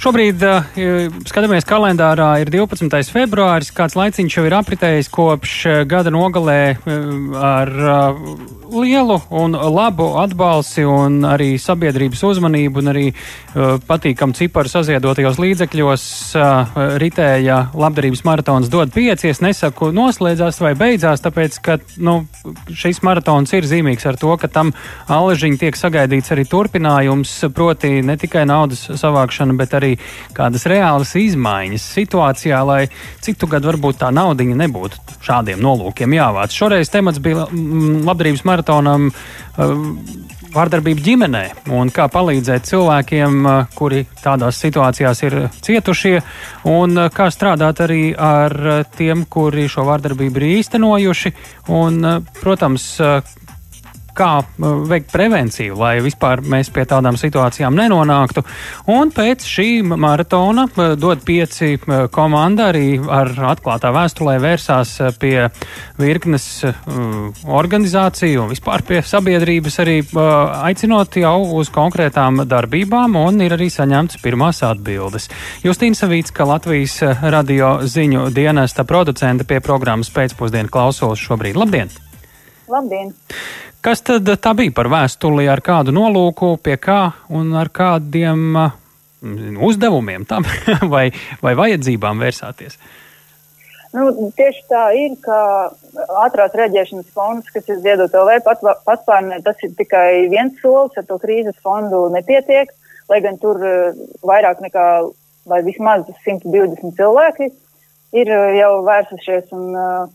Šobrīd uh, skatāmies kalendārā, ir 12. februāris, kāds laiciņš jau ir apritējis kopš gada nogalē uh, ar lielu un labu atbalsi un arī sabiedrības uzmanību un arī uh, patīkam ciparu saziedotajos līdzekļos uh, ritēja labdarības maratons dod pieci. Es nesaku noslēdzās vai beidzās, tāpēc, ka nu, šis maratons ir zīmīgs ar to, ka tam aležiņi tiek sagaidīts arī turpinājums, proti ne tikai naudas savākšana, bet arī kādas reālas izmaiņas situācijā, lai citu gadu varbūt tā naudiņa nebūtu šādiem nolūkiem jāvāc. Šoreiz temats bija mm, labdarības maratonam. Uh, Vārdarbība ģimenē un kā palīdzēt cilvēkiem, uh, kuri tādās situācijās ir cietušie, un uh, kā strādāt arī ar tiem, kuri šo vārdarbību ir īstenojuši, un, protams, kā veikt prevenciju, lai vispār mēs pie tādām situācijām nenonāktu. Un pēc šī maratona dod pieci komanda arī ar atklātā vēstulē vērsās pie virknes organizāciju un vispār pie sabiedrības arī aicinot jau uz konkrētām darbībām un ir arī saņemts pirmās atbildes. Justīna Savīcka, Latvijas radio ziņu dienesta producente pie programmas pēcpusdienu klausos šobrīd. Labdien! Labdien! Kas tad tā bija par vēstuli, ar kādu nolūku, pie kā? Un ar kādiem mm, uzdevumiem tam? Vai, vai vajadzībām vērsāties? Nu, tieši tā ir, ka ātrās rēģēšanas fonds, kas ir ziedot LV paspārnē, tas ir tikai viens solis, ar to krīzes fondu nepietiek, lai gan tur eh, vairāk nekā vai vismaz 120 cilvēki ir eh, jau vērsušies un uh,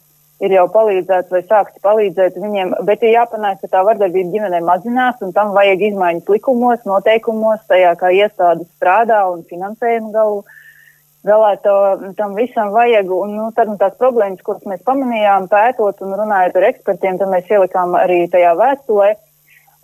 ir jau palīdzēts vai sākts palīdzēt viņiem, bet ir jāpanāk, ka tā vardarbība ģimenē mazinās, un tam vajag izmaiņas likumos, noteikumos, tajā kā iestādes strādā un finansējumu galu. Galā to, tam visam vajag, un nu, tad nu, tās problēmas, kuras mēs pamanījām, pētot un runājot ar ekspertiem, tad mēs ielikām arī tajā vēstulē.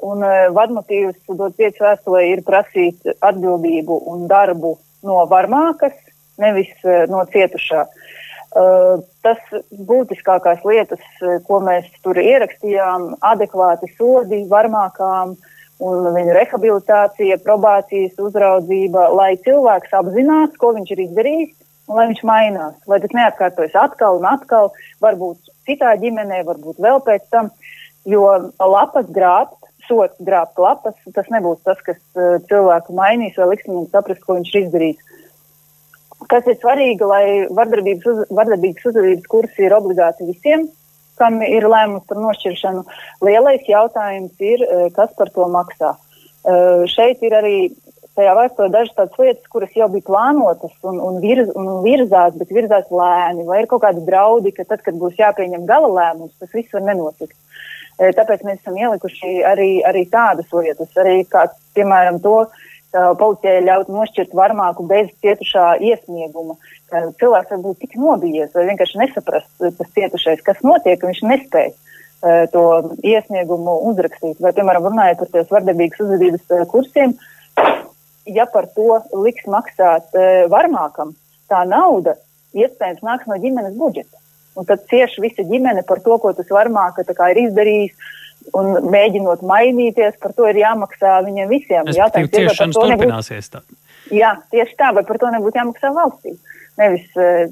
Un uh, vadmotīvs dot pieci vēstulē ir prasīt atbildību un darbu no varmākas, nevis uh, no cietušā. Uh, tas būtiskākās lietas, uh, ko mēs tur ierakstījām, adekvāti sodi varmākām un viņu rehabilitācija, probācijas uzraudzība, lai cilvēks apzinās, ko viņš ir izdarījis un lai viņš mainās, lai tas neatkārtojas atkal un atkal, varbūt citā ģimenē, varbūt vēl pēc tam, jo lapas grābt, sots grābt lapas, tas nebūs tas, kas uh, cilvēku mainīs vai liks viņam saprast, ko viņš ir izdarījis. Kas ir svarīgi, lai vardarbības, uz, vardarbības uzvedības kursi ir obligāti visiem, kam ir lēmums par nošķiršanu. Lielais jautājums ir, e, kas par to maksā. Uh, šeit ir arī tajā vēsturē dažas tādas lietas, kuras jau bija plānotas un, un, virz, un virzās, bet virzās lēni, vai ir kaut kādi draudi, ka tad, kad būs jāpieņem gala lēmums, tas viss var nenotikt. Uh, tāpēc mēs esam ielikuši arī, arī tādas lietas, arī kā, piemēram, to, uh, policijai ļaut nošķirt varmāku bez cietušā iesnieguma. Cilvēks var būt tik nobijies vai vienkārši nesaprast, tas cietušais, kas notiek, viņš nespēj uh, to iesniegumu uzrakstīt. Vai, piemēram, runājot par tās vardarbīgas uzvedības uh, kursiem, ja par to liks maksāt uh, varmākam, tā nauda iespējams nāks no ģimenes budžeta. Un tad cieši visa ģimene par to, ko tas varmāka ir izdarījis, un mēģinot mainīties, par to ir jāmaksā viņiem visiem. Jautājums ir, vai to turpināsies tā. Jā, tieši tā, vai par to nebūtu jāmaksā valstī. Nevis uh,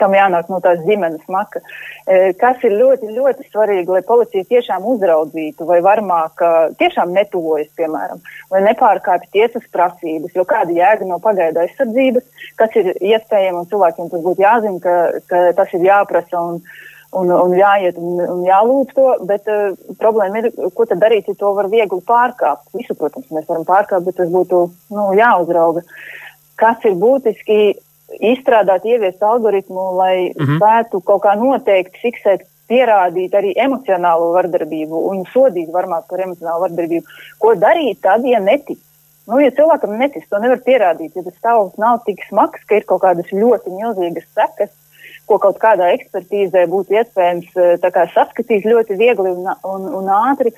tam jānāk no tās ģimenes maka. Uh, kas ir ļoti, ļoti svarīgi, lai policija tiešām uzraudzītu vai varmāk uh, tiešām netuvojas, piemēram, vai nepārkāpj tiesas prasības, jo kāda jēga no pagaida aizsardzības, kas ir iespējams un cilvēkiem tas būtu jāzina, ka, ka tas ir jāprasa un, uh, un, un jāiet un, un jālūdz to, bet uh, problēma ir, ko tad darīt, ja to var viegli pārkāpt. Visu, protams, mēs varam pārkāpt, bet tas būtu nu, jāuzrauga. Kas ir būtiski izstrādāt, ieviest algoritmu, lai mm -hmm. spētu kaut kā noteikti fiksēt, pierādīt arī emocionālo vardarbību un sodīt varmāk par emocionālo vardarbību. Ko darīt tad, ja netic? Nu, ja cilvēkam netic, to nevar pierādīt, ja tas stāvoklis nav tik smags, ka ir kaut kādas ļoti milzīgas sekas, ko kaut kādā ekspertīzē būtu iespējams eh, saskatīt ļoti viegli un, un, un ātri.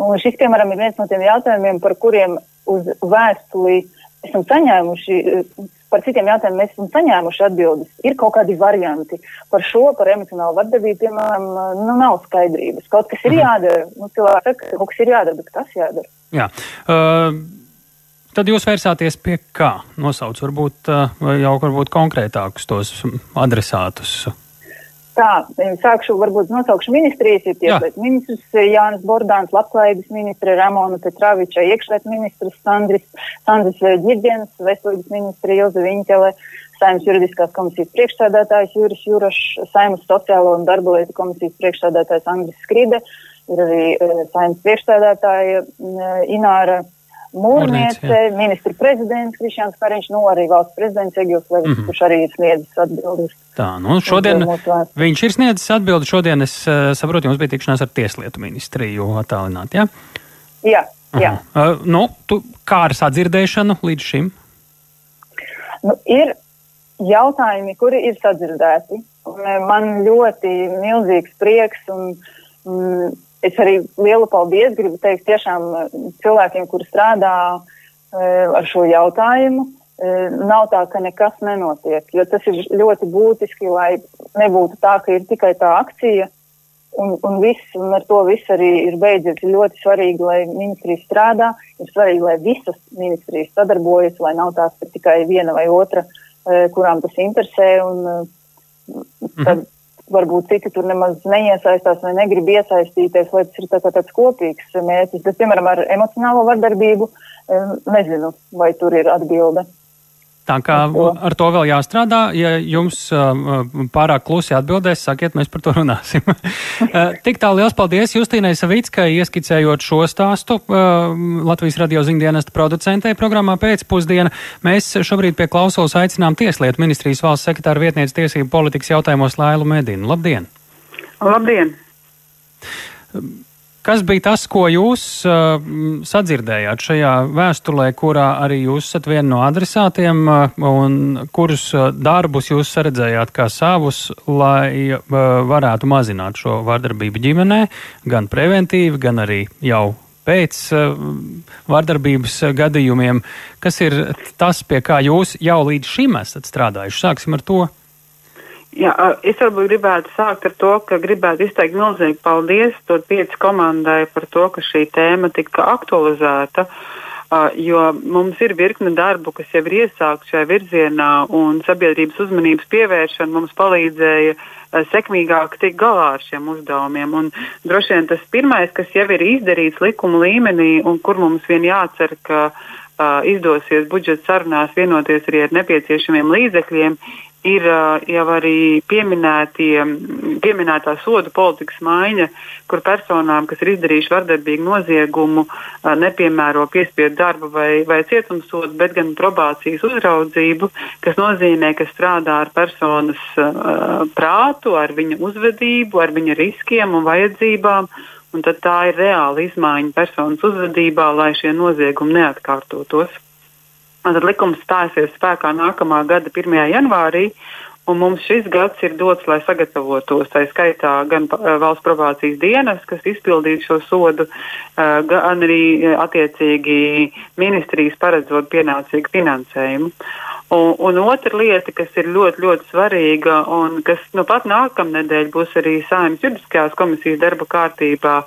Un šis, piemēram, ir viens no tiem jautājumiem, par kuriem uz vēstuli esam saņēmuši, eh, par citiem jautājumiem mēs esam saņēmuši atbildes. Ir kaut kādi varianti par šo, par emocionālu vardarbību, piemēram, nu, nav skaidrības. Kaut kas ir mhm. jādara, nu, cilvēks saka, ka kaut kas ir jādara, bet kas jādara? Jā. Uh... tad jūs vērsāties pie kā? Nosauc varbūt jau varbūt konkrētākus tos adresātus. Tā, sākšu, varbūt nosaukšu ministrijas, ir tieslietu ministrs Jānis Bordāns, labklājības ministre Ramona Petraviča, iekšlietu ministrs Sandris, Sandris Ģirģienas, veselības ministre Ilze Viņķele, Saimnes juridiskās komisijas priekšsēdētājs Juris Jurašs, Saimnes sociālo un darba lietu komisijas priekšsēdētājs Andris Skride, ir arī Saimnes priekšsēdētāja Ināra Mūrniece, ministra prezidents Krišjāns Kariņš, nu arī valsts prezidents Egils Levis, mm -hmm. kurš arī ir sniedzis atbildes. Tā, nu šodien viņš ir sniedzis atbildi. Šodien es uh, saprotu, jums bija tikšanās ar Tieslietu ministriju attālināt, jā? Jā, jā. Uh, nu, tu, kā ar sadzirdēšanu līdz šim? Nu, ir jautājumi, kuri ir sadzirdēti. Un, man ļoti milzīgs prieks un mm, es arī lielu paldies gribu teikt tiešām eh, cilvēkiem, kuri strādā eh, ar šo jautājumu. Eh, nav tā, ka nekas nenotiek, jo tas ir ļoti būtiski, lai nebūtu tā, ka ir tikai tā akcija un, un viss, un ar to viss arī ir beidzies. Ir ļoti svarīgi, lai ministrijas strādā, ir svarīgi, lai visas ministrijas sadarbojas, lai nav tās tikai viena vai otra, kurām tas interesē. Un, tad, mhm varbūt citi tur nemaz neiesaistās vai negrib iesaistīties, vai tas ir tā, tāds kopīgs mērķis. Bet, piemēram, ar emocionālo vardarbību nezinu, vai tur ir atbilde. Tā kā ar to vēl jāstrādā. Ja jums uh, pārāk klusi atbildēs, sakiet, mēs par to runāsim. uh, tik tālu liels paldies Justīnai Savickai, ieskicējot šo stāstu uh, Latvijas radio ziņdienesta producentei programmā pēcpusdiena. Mēs šobrīd pie klausulas aicinām Tieslietu ministrijas valsts sekretāra vietniece tiesību politikas jautājumos Lailu Medinu. Labdien! Labdien! Kas bija tas, ko jūs uh, sadzirdējāt šajā vēstulē, kurā arī jūs esat viena no adresātiem uh, un kurus uh, darbus jūs saredzējāt kā savus, lai uh, varētu mazināt šo vardarbību ģimenē, gan preventīvi, gan arī jau pēc uh, vardarbības gadījumiem? Kas ir tas, pie kā jūs jau līdz šim esat strādājuši? Sāksim ar to. Jā, es varbūt gribētu sākt ar to, ka gribētu izteikt milzīgi paldies to pieci komandai par to, ka šī tēma tika aktualizēta, jo mums ir virkne darbu, kas jau ir iesākt šajā virzienā, un sabiedrības uzmanības pievēršana mums palīdzēja sekmīgāk tikt galā ar šiem uzdevumiem. Un droši vien tas pirmais, kas jau ir izdarīts likuma līmenī, un kur mums vien jācer, ka uh, izdosies budžeta sarunās vienoties arī ar nepieciešamiem līdzekļiem, ir jau arī pieminētā sodu politikas maiņa, kur personām, kas ir izdarījuši vardarbīgu noziegumu, nepiemēro piespiedu darbu vai, vai cietumsodu, bet gan probācijas uzraudzību, kas nozīmē, ka strādā ar personas prātu, ar viņa uzvedību, ar viņa riskiem un vajadzībām. Un tad tā ir reāla izmaiņa personas uzvedībā, lai šie noziegumi neatkārtotos. Tad likums stāsies spēkā nākamā gada 1. janvārī. Un mums šis gads ir dots, lai sagatavotos, tā skaitā gan valsts probācijas dienas, kas izpildīs šo sodu, gan arī attiecīgi ministrijas paredzot pienācīgu finansējumu. Un, un otra lieta, kas ir ļoti, ļoti svarīga un kas nu pat nākamnedēļ būs arī Sājumas juridiskās komisijas darba kārtībā,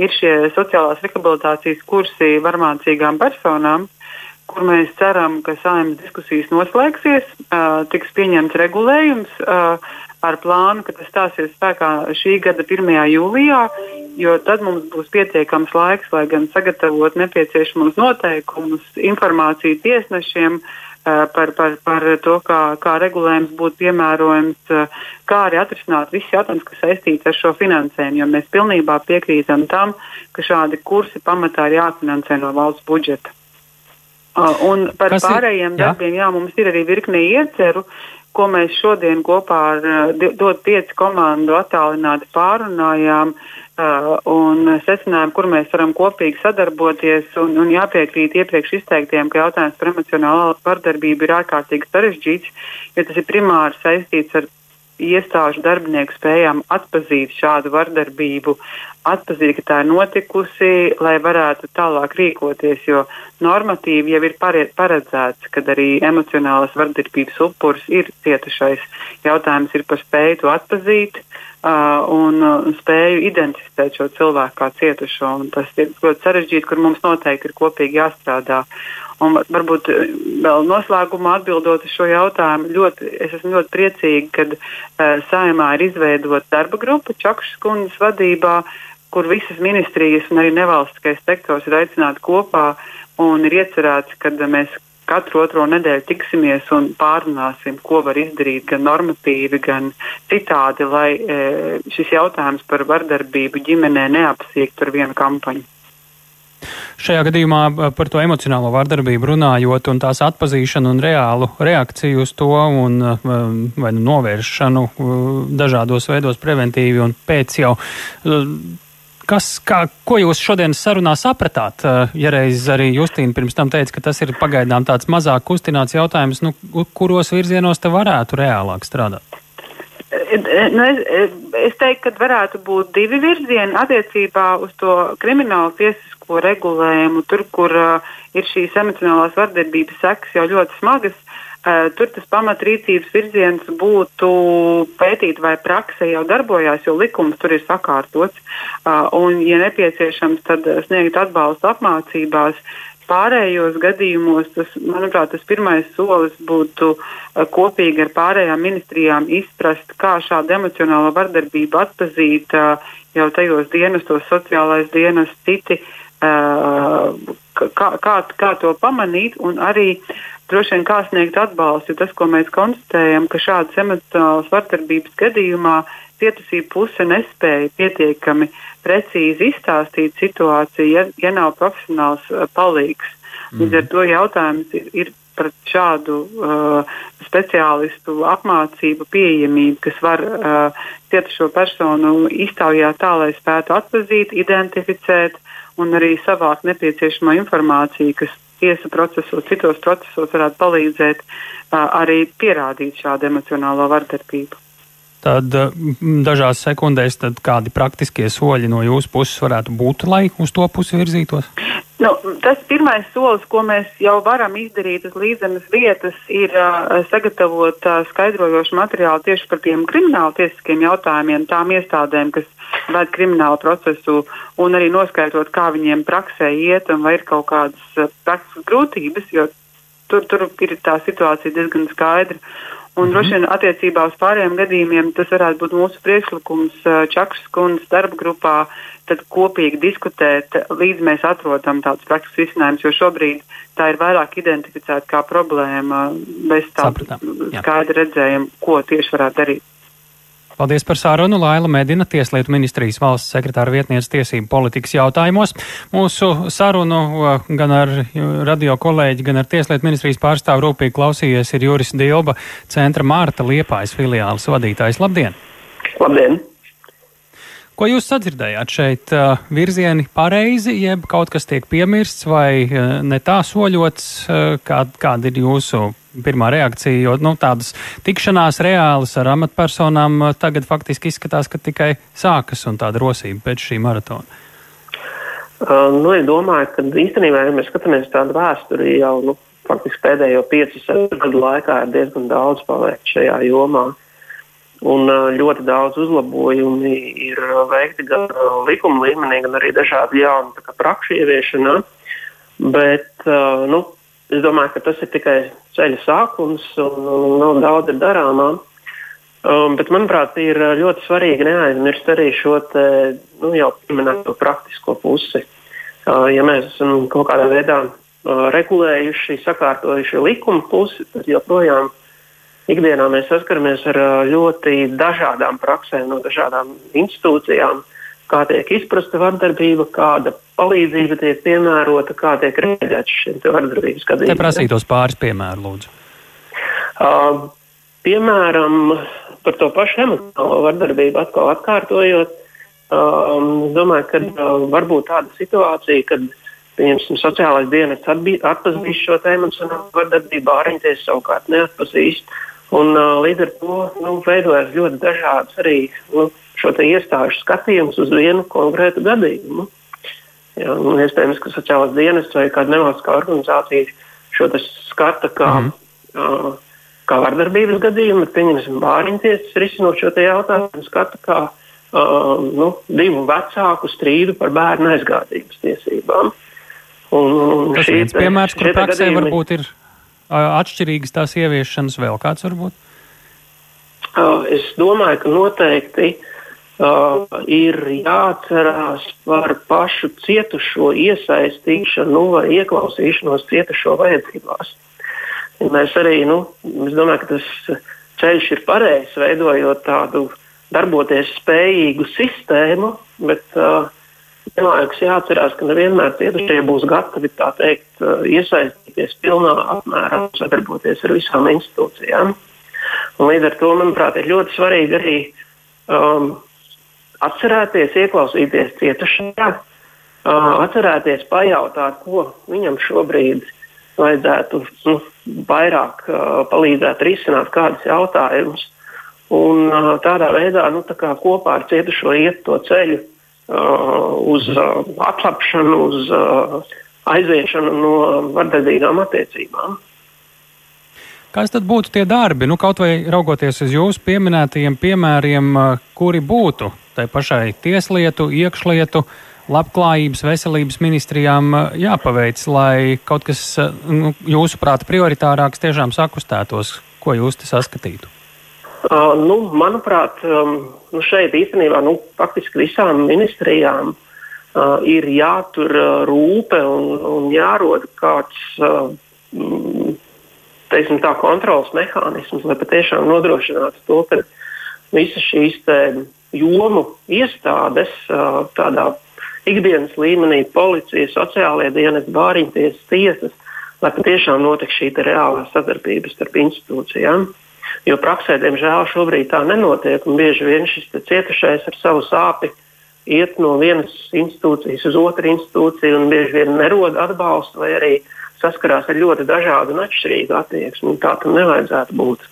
ir šie sociālās rehabilitācijas kursi varmācīgām personām kur mēs ceram, ka saimnes diskusijas noslēgsies, tiks pieņemts regulējums ar plānu, ka tas stāsies spēkā šī gada 1. jūlijā, jo tad mums būs pietiekams laiks, lai gan sagatavot nepieciešamos noteikumus, informāciju tiesnešiem par, par, par to, kā, kā regulējums būtu piemērojams, kā arī atrisināt visus jautājumus, kas saistīti ar šo finansējumu, jo mēs pilnībā piekrītam tam, ka šādi kursi pamatā ir jāfinansē no valsts budžeta. Un par Kas pārējiem ir? darbiem, jā. jā, mums ir arī virkni ieceru, ko mēs šodien kopā ar dot pieci komandu attālināti pārunājām uh, un secinājām, kur mēs varam kopīgi sadarboties un, un jāpiekrīt iepriekš izteiktiem, ka jautājums par emocionālo vardarbību ir ārkārtīgi sarežģīts, jo tas ir primāri saistīts ar iestāžu darbinieku spējām atpazīt šādu vardarbību, atzīt, ka tā ir notikusi, lai varētu tālāk rīkoties, jo normatīvi jau ir paredzēts, ka arī emocionālas vardarbības upurs ir cietušais. Jautājums ir par spēju to atzīt uh, un uh, spēju identificēt šo cilvēku kā cietušo. Tas ir ļoti sarežģīti, kur mums noteikti ir kopīgi jāstrādā. Un varbūt eh, vēl noslēgumā atbildot uz šo jautājumu, ļoti, es esmu ļoti priecīga, ka uh, saimā ir izveidota darba grupa Čakšas kundzes vadībā, kur visas ministrijas un arī nevalstiskais sektors ir aicināti kopā un ir iecerēts, ka mēs katru otro nedēļu tiksimies un pārunāsim, ko var izdarīt gan normatīvi, gan citādi, lai e, šis jautājums par vardarbību ģimenē neapsiektu ar vienu kampaņu. Šajā gadījumā par to emocionālo vardarbību runājot un tās atpazīšanu un reālu reakciju uz to un vai nu novēršanu dažādos veidos preventīvi un pēc jau Kas, kā, ko jūs šodienas sarunā sapratāt? Ja reiz arī Justīna pirms tam teica, ka tas ir pagaidām tāds mazāk kustināts jautājums, nu, kuros virzienos te varētu reālāk strādāt? Nu, es, es teiktu, ka varētu būt divi virzieni attiecībā uz to kriminālu tiesisko regulējumu. Tur, kur uh, ir šīs emocionālās vardarbības sekas jau ļoti smagas, uh, tur tas pamatrīcības virziens būtu pētīt, vai prakse jau darbojās, jo likums tur ir sakārtots. Uh, un, ja nepieciešams, tad sniegt atbalstu apmācībās. Pārējos gadījumos, tas, manuprāt, tas pirmais solis būtu kopīgi ar pārējām ministrijām izprast, kā šādu emocionālo vardarbību atpazīt jau tajos dienestos, sociālais dienas, citi, uh, kā, kā, kā to pamanīt un arī droši vien kā sniegt atbalstu. Tas, ko mēs konstatējam, ka šādas emocionālas vardarbības gadījumā cietusība puse nespēja pietiekami precīzi izstāstīt situāciju, ja, ja nav profesionāls uh, palīgs. Līdz ar to jautājums ir, ir par šādu uh, speciālistu apmācību, pieejamību, kas var uh, cietušo personu iztaujāt tā, lai spētu atpazīt, identificēt un arī savākt nepieciešamo informāciju, kas tiesa procesos, citos procesos varētu palīdzēt arī pierādīt šādu emocionālo vardarbību tad dažās sekundēs tad kādi praktiskie soļi no jūsu puses varētu būt, lai uz to pusi virzītos? Nu, tas pirmais solis, ko mēs jau varam izdarīt uz līdzenas vietas, ir uh, sagatavot uh, skaidrojošu materiālu tieši par tiem kriminālu tiesiskiem jautājumiem, tām iestādēm, kas ved kriminālu procesu, un arī noskaidrot, kā viņiem praksē iet un vai ir kaut kādas uh, praktiskas grūtības, jo tur, tur ir tā situācija diezgan skaidra. Un droši vien attiecībā uz pārējiem gadījumiem tas varētu būt mūsu priekšlikums Čakras kundzes darba grupā, tad kopīgi diskutēt, līdz mēs atrodam tādus praktiskus risinājumus, jo šobrīd tā ir vairāk identificēta kā problēma bez tāda skaidra redzējuma, ko tieši varētu darīt. Paldies par sārunu. Laila Medina, Tieslietu ministrijas valsts sekretāra vietniece tiesību politikas jautājumos. Mūsu sarunu gan ar radio kolēģi, gan ar Tieslietu ministrijas pārstāvu rūpīgi klausījies ir Juris Dilba, centra Mārta Liepājas filiāles vadītājs. Labdien! Labdien! Ko jūs sadzirdējāt šeit? Virzieni pareizi, jeb kaut kas tiek piemirsts vai ne tā soļots? Kā, kāda ir jūsu pirmā reakcija? Jo nu, tādas tikšanās reālas ar amatpersonām tagad faktiski izskatās, ka tikai sākas un tāda rosība pēc šī maratona. Uh, nu, es domāju, ka īstenībā, ja mēs skatāmies tādu vēsturi, jau nu, faktiski pēdējo 5 gadu laikā ir diezgan daudz paveikts šajā jomā. Uh, Un ļoti daudz uzlabojumu ir veikti gan likuma līmenī, gan arī dažādi jauni prakšu ieviešanā. Bet nu, es domāju, ka tas ir tikai ceļa sākums un, un nu, daudz ir darāmā. Um, bet, manuprāt, ir ļoti svarīgi neaizmirst arī šo te, nu, jau pieminēto praktisko pusi. Uh, ja mēs esam kaut kādā veidā uh, regulējuši, sakārtojuši likuma pusi, tad joprojām uh, ikdienā mēs saskaramies ar ļoti dažādām praksēm no dažādām institūcijām, kā tiek izprasta vardarbība, kāda palīdzība tiek piemērota, kā tiek rēģēts šiem vardarbības gadījumiem. Te prasītos pāris piemēru, lūdzu. Uh, piemēram, par to pašu emocionālo vardarbību atkal atkārtojot, um, es domāju, ka uh, var būt tāda situācija, kad pieņemsim, sociālais dienests atpazīst šo emocionālo vardarbību, ārņķis savukārt neatpazīst. Un, uh, līdz ar to nu, veidojas ļoti dažādas arī nu, šo iestāžu skatījums uz vienu konkrētu gadījumu. Jā, un, iespējams, ka sociālās dienas vai kāda nevalstiskā organizācija šo skata kā, mm. uh, kā vardarbības gadījumu, bet pieņemsim bāriņtiesas risinot šo jautājumu, skata kā uh, nu, divu vecāku strīdu par bērnu aizgādības tiesībām. Un, un Tas viens te, piemērs, kur praksē gadījumi... varbūt ir atšķirīgas tās ieviešanas, vēl kāds varbūt? Es domāju, ka noteikti uh, ir jāatcerās par pašu cietušo iesaistīšanu nu, vai ieklausīšanos cietušo vajadzībās. Ja mēs arī, nu, es domāju, ka tas ceļš ir pareizs, veidojot tādu darboties spējīgu sistēmu, bet uh, vienlaikus jāatcerās, ka nevienmēr cietušie būs gatavi teikt, uh, iesaistīties pilnā apmērā, sadarboties ar visām institūcijām. Un līdz ar to, manuprāt, ir ļoti svarīgi arī um, atcerēties, ieklausīties cietušajā, atcerēties, pajautāt, ko viņam šobrīd vajadzētu nu, vairāk palīdzēt risināt kādus jautājumus. Un tādā veidā nu, tā kopā ar cietušo iet to ceļu uz atlapšanu, uz aiziešanu no vardarbīgām attiecībām. Kas tad būtu tie darbi, nu, kaut vai raugoties uz jūsu pieminētajiem piemēriem, kuri būtu tai pašai tieslietu, iekšlietu, labklājības, veselības ministrijām uh, jāpaveic, lai kaut kas, uh, nu, jūsuprāt, prioritārāks tiešām sakustētos, ko jūs te saskatītu? Uh, nu, manuprāt, um, nu šeit īstenībā nu, faktiski visām ministrijām uh, ir jātur uh, rūpe un, un jārod kāds uh, teiksim, tā, kontrols mehānisms, lai patiešām nodrošinātu to, ka visas šīs jomu iestādes tādā ikdienas līmenī, policija, sociālajie dienesti, bāriņtiesas, tiesas, lai patiešām notiek šī reālā sadarbība starp institūcijām. Jo praksē, diemžēl, šobrīd tā nenotiek. Bieži vien šis cietušais ar savu sāpi iet no vienas institūcijas uz otru institūciju un bieži vien nerod atbalstu vai arī saskarās ar ļoti dažādu un atšķirīgu attieksmi. Tā tam nevajadzētu būt.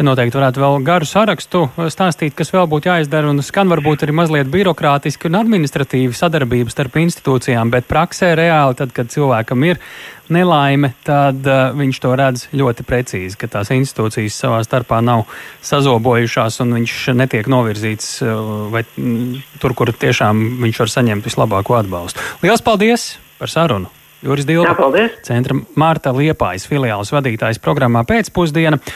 Te noteikti varētu vēl garu sarakstu stāstīt, kas vēl būtu jāizdara, un skan varbūt arī mazliet birokrātiski un administratīvi sadarbības starp institūcijām, bet praksē reāli, tad, kad cilvēkam ir nelaime, tad uh, viņš to redz ļoti precīzi, ka tās institūcijas savā starpā nav sazobojušās un viņš netiek novirzīts uh, vai mm, tur, kur tiešām viņš var saņemt vislabāko atbalstu. Lielas paldies par sarunu! Juris Dilba, Jā, centra Mārta Liepājas filiāls vadītājs programmā pēcpusdiena